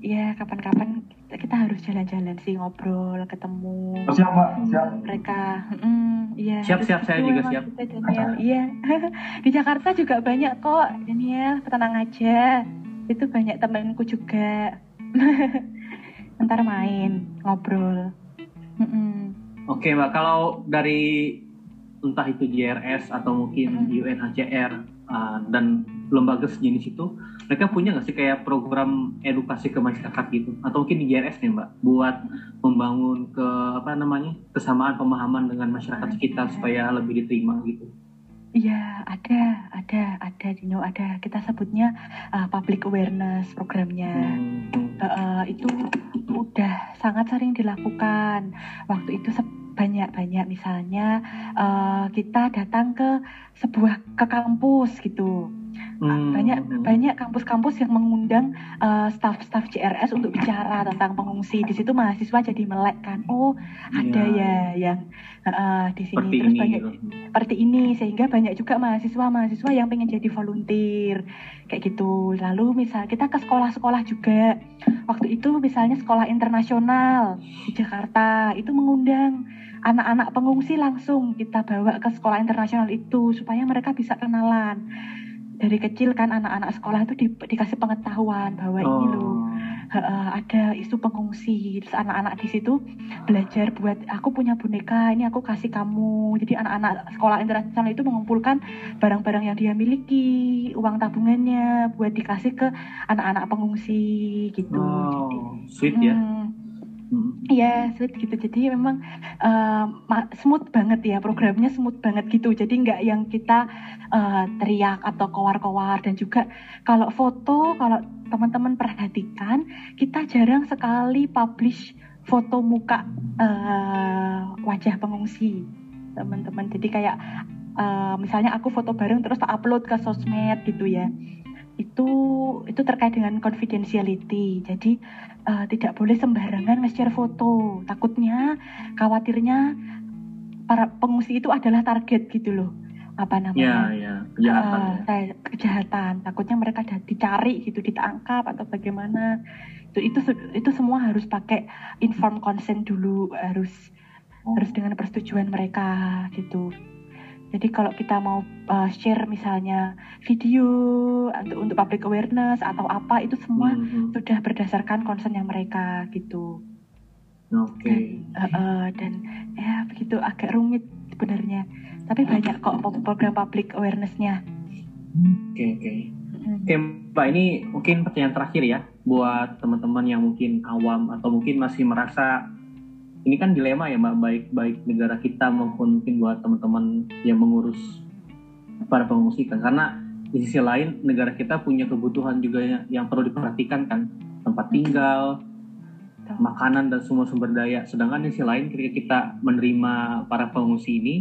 ya kapan-kapan kita, harus jalan-jalan sih ngobrol, ketemu Oh, siap, Mbak. Siap. mereka. Iya. Siap, siap, saya juga siap. kita, Daniel. Iya. <laughs> Di Jakarta juga banyak kok, Daniel. Tenang aja. Itu banyak temanku juga. <laughs> Ntar main, ngobrol. Mm-mm. Oke mbak, kalau dari entah itu JRS atau mungkin Hmm. UNHCR uh, dan lembaga sejenis itu, mereka punya nggak sih kayak program edukasi ke masyarakat gitu? Atau mungkin di JRS nih mbak, buat membangun ke apa namanya kesamaan pemahaman dengan masyarakat sekitar supaya lebih diterima gitu? Iya, ada, ada, ada, Dino, ada. Kita sebutnya uh, public awareness programnya. Hmm. Eh, itu udah sangat sering dilakukan. Waktu itu banyak-banyak misalnya eh, kita datang ke sebuah ke kampus gitu. Hmm. Banyak banyak kampus-kampus yang mengundang eh, staf-staf JRS untuk bicara tentang pengungsi. Di situ mahasiswa jadi melek kan. Oh, ada Iya. ya yang eh, di sini Seperti terus ini banyak gitu. seperti ini sehingga banyak juga mahasiswa-mahasiswa yang pengen jadi volunteer kayak gitu. Lalu misal kita ke sekolah-sekolah juga. Waktu itu misalnya sekolah internasional di Jakarta itu mengundang anak-anak pengungsi langsung kita bawa ke sekolah internasional itu supaya mereka bisa kenalan. Dari kecil kan anak-anak sekolah itu di- dikasih pengetahuan bahwa ini loh Oh. Heeh, ada isu pengungsi terus anak-anak di situ belajar buat aku punya boneka ini aku kasih kamu jadi anak-anak sekolah internasional itu mengumpulkan barang-barang yang dia miliki uang tabungannya buat dikasih ke anak-anak pengungsi gitu Oh, Jadi, sweet ya. Iya, sweet gitu. Jadi memang uh, smooth banget ya programnya smooth banget gitu. Jadi nggak yang kita uh, teriak atau kowar-kowar dan juga kalau foto kalau teman-teman perhatikan kita jarang sekali publish foto muka uh, wajah pengungsi teman-teman. Jadi kayak uh, misalnya aku foto bareng terus tak upload ke sosmed gitu ya itu itu terkait dengan confidentiality. Jadi uh, tidak boleh sembarangan nge-share foto. Takutnya, khawatirnya para pengungsi itu adalah target gitu loh. Apa namanya? Ya, ya, kejahatan. Uh, ya. kejahatan. Takutnya mereka dicari gitu, ditangkap atau bagaimana. Itu itu itu semua harus pakai inform consent dulu, harus harus dengan persetujuan mereka gitu. Jadi kalau kita mau uh, share misalnya video untuk untuk public awareness atau apa itu semua mm -hmm. sudah berdasarkan concern yang mereka gitu. Oke. Okay. Uh, uh, dan ya begitu agak rumit sebenarnya. Tapi banyak kok program public awarenessnya. Oke okay, oke. Okay. Oke Mbak ini mungkin pertanyaan terakhir ya buat teman-teman yang mungkin awam atau mungkin masih merasa ini kan dilema ya mbak. Baik baik negara kita maupun mungkin buat teman-teman yang mengurus para pengungsi kan. Karena di sisi lain negara kita punya kebutuhan juga yang, yang perlu diperhatikan kan. Tempat tinggal makanan dan semua sumber daya. Sedangkan di sisi lain ketika kita menerima para pengungsi ini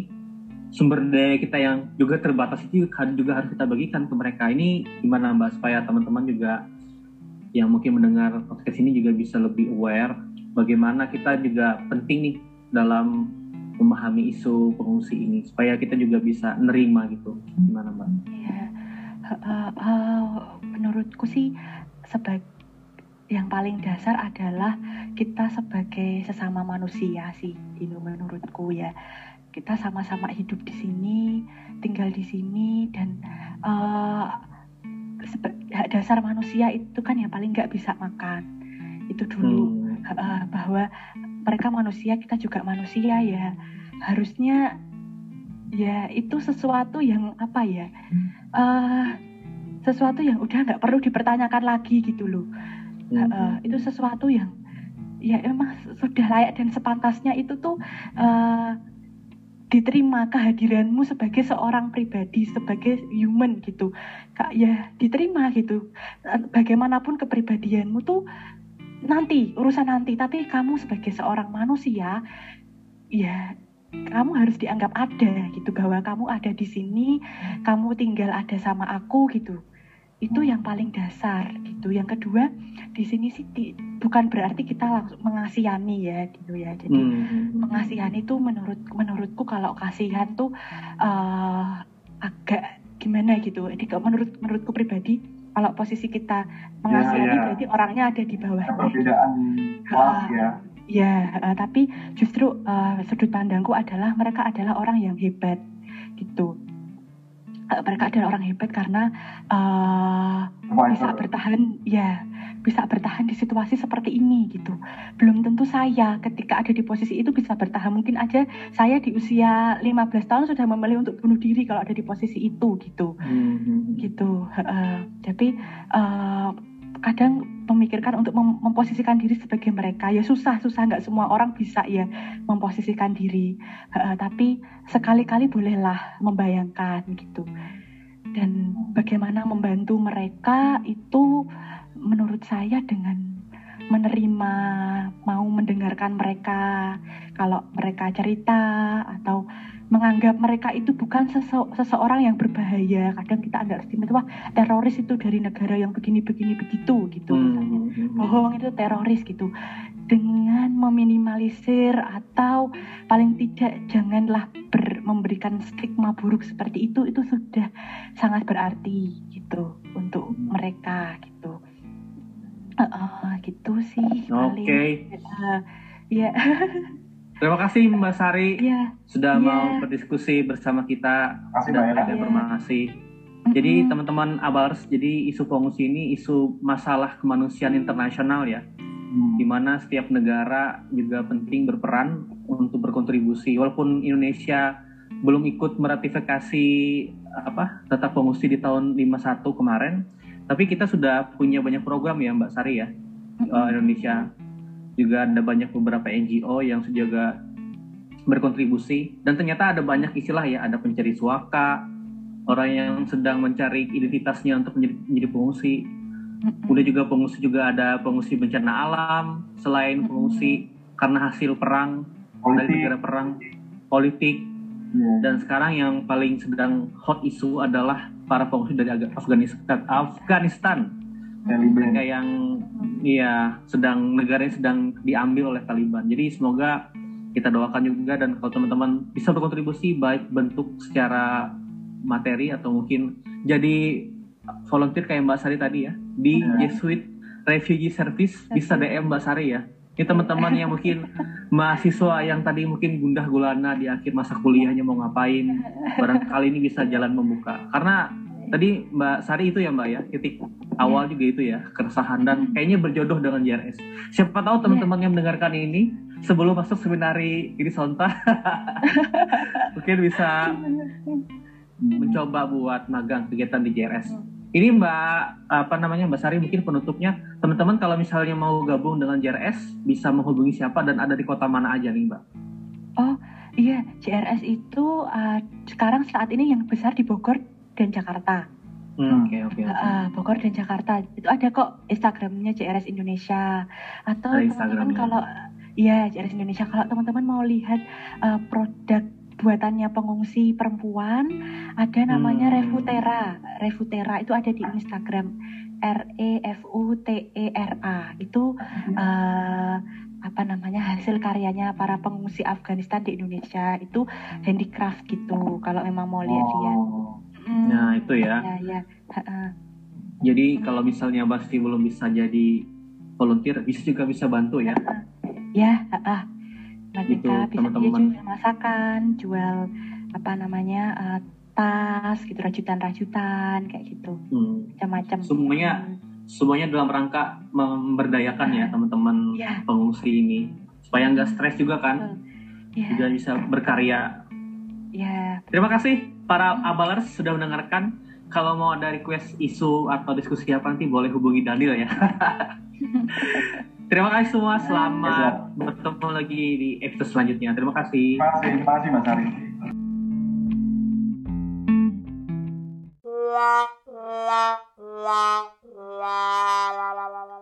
sumber daya kita yang juga terbatas itu juga harus kita bagikan ke mereka. Ini gimana mbak? Supaya teman-teman juga yang mungkin mendengar podcast ini juga bisa lebih aware bagaimana kita juga penting nih dalam memahami isu pengungsi ini supaya kita juga bisa nerima gitu. Gimana mbak? Iya, uh, uh, menurutku sih sebagai yang paling dasar adalah kita sebagai sesama manusia sih, itu menurutku ya. Kita sama-sama hidup di sini, tinggal di sini dan uh, dasar manusia itu kan yang paling nggak bisa makan. Itu dulu. Hmm uh, bahwa mereka manusia kita juga manusia ya. Harusnya ya itu sesuatu yang apa ya uh, sesuatu yang udah nggak perlu dipertanyakan lagi gitu loh. Uh, itu sesuatu yang ya emang sudah layak dan sepantasnya itu tuh uh, diterima kehadiranmu sebagai seorang pribadi sebagai human gitu. Kak ya diterima gitu. Bagaimanapun kepribadianmu tuh nanti urusan nanti. Tapi kamu sebagai seorang manusia ya kamu harus dianggap ada gitu. Bahwa kamu ada di sini kamu tinggal ada sama aku gitu. Itu yang paling dasar gitu. Yang kedua di sini sih di, bukan berarti kita langsung mengasihani ya gitu ya. Jadi hmm. mengasihani itu menurut menurutku kalau kasihan tuh uh, agak gimana gitu. Jadi menurut menurutku pribadi kalau posisi kita mengasihani ya, ya. berarti orangnya ada di bawah. Perbedaan kelas ya. Ya, uh, tapi justru uh, sudut pandangku adalah mereka adalah orang yang hebat gitu. Uh, mereka adalah orang hebat karena uh, bisa bertahan, ya bisa bertahan di situasi seperti ini gitu. Belum tentu saya ketika ada di posisi itu bisa bertahan. Mungkin aja saya di usia 15 tahun sudah memilih untuk bunuh diri kalau ada di posisi itu gitu. Hmm. Gitu. Uh, tapi uh, kadang memikirkan untuk mem memposisikan diri sebagai mereka ya susah susah nggak semua orang bisa ya memposisikan diri uh, tapi sekali-kali bolehlah membayangkan gitu dan bagaimana membantu mereka itu menurut saya dengan menerima mau mendengarkan mereka kalau mereka cerita atau menganggap mereka itu bukan sese seseorang yang berbahaya. Kadang kita underestimate wah teroris itu dari negara yang begini begini begitu gitu hmm. misalnya. bohong itu teroris gitu. Dengan meminimalisir atau paling tidak janganlah ber, memberikan stigma buruk seperti itu itu sudah sangat berarti gitu untuk mereka gitu Uh, gitu sih. Oke. Okay. Uh, ya. <laughs> Terima kasih Mbak Sari yeah. sudah yeah. mau berdiskusi bersama kita kasih dan ada informasi. Yeah. Jadi mm-hmm. teman-teman Abars, jadi isu pengungsi ini isu masalah kemanusiaan internasional ya, hmm. di mana setiap negara juga penting berperan untuk berkontribusi. Walaupun Indonesia belum ikut meratifikasi apa tetap pengungsi di tahun 51 kemarin, tapi kita sudah punya banyak program ya Mbak Sari ya uh, Indonesia. Juga ada banyak beberapa NGO yang juga berkontribusi. Dan ternyata ada banyak istilah ya ada pencari suaka orang yang sedang mencari identitasnya untuk menjadi, menjadi pengungsi. Udah juga pengungsi juga ada pengungsi bencana alam selain pengungsi karena hasil perang dari Politik. negara perang politik. Iya. dan sekarang yang paling sedang hot isu adalah para pengungsi dari Aga- Afghanistan Afghanistan Taliban. mereka yang iya sedang negaranya sedang diambil oleh Taliban. Jadi semoga kita doakan juga dan kalau teman-teman bisa berkontribusi baik bentuk secara materi atau mungkin jadi volunteer kayak Mbak Sari tadi ya di Ya. Jesuit Refugee Service bisa DM Mbak Sari ya. Ini teman-teman yang mungkin mahasiswa yang tadi mungkin gundah gulana di akhir masa kuliahnya mau ngapain, barangkali ini bisa jalan membuka. Karena tadi Mbak Sari itu ya Mbak ya titik awal juga itu ya keresahan dan kayaknya berjodoh dengan JRS. Siapa tahu teman-teman yang mendengarkan ini sebelum masuk seminari ini Sonta <laughs> mungkin bisa mencoba buat magang kegiatan di JRS. Ini Mbak apa namanya Mbak Sari mungkin penutupnya teman-teman kalau misalnya mau gabung dengan JRS bisa menghubungi siapa dan ada di kota mana aja nih Mbak? Iya, JRS itu uh, sekarang saat ini yang besar di Bogor dan Jakarta. Hmm, Oke oke. oke. Uh, Bogor dan Jakarta itu ada kok Instagramnya JRS Indonesia atau teman-teman kalau ya JRS Indonesia kalau teman-teman mau lihat uh, produk buatannya pengungsi perempuan ada namanya Hmm. Refutera Refutera itu ada di Instagram R E F U T E R A itu uh, apa namanya hasil karyanya para pengungsi Afghanistan di Indonesia itu handicraft gitu kalau memang mau lihat-lihat Oh. Hmm, Nah itu ya. ya ya. Jadi kalau misalnya Basti belum bisa jadi volunteer, bisa juga bisa bantu ya. Ya, ah, mereka Gitu, bisa dia teman-teman. jual masakan, jual apa namanya eh, tas, gitu rajutan-rajutan kayak gitu, Hmm. macam-macam. Semuanya semuanya dalam rangka memberdayakan ya teman-teman Ya, pengungsi ini supaya nggak stres juga kan, ya, juga bisa berkarya. ya. Terima kasih para abalers sudah mendengarkan. Kalau mau ada request isu atau diskusi apa nanti boleh hubungi Daniel ya. <laughs> Terima kasih semua, selamat bertemu lagi di episode selanjutnya. Terima kasih. Terima kasih, terima kasih Mas Ari. la la la la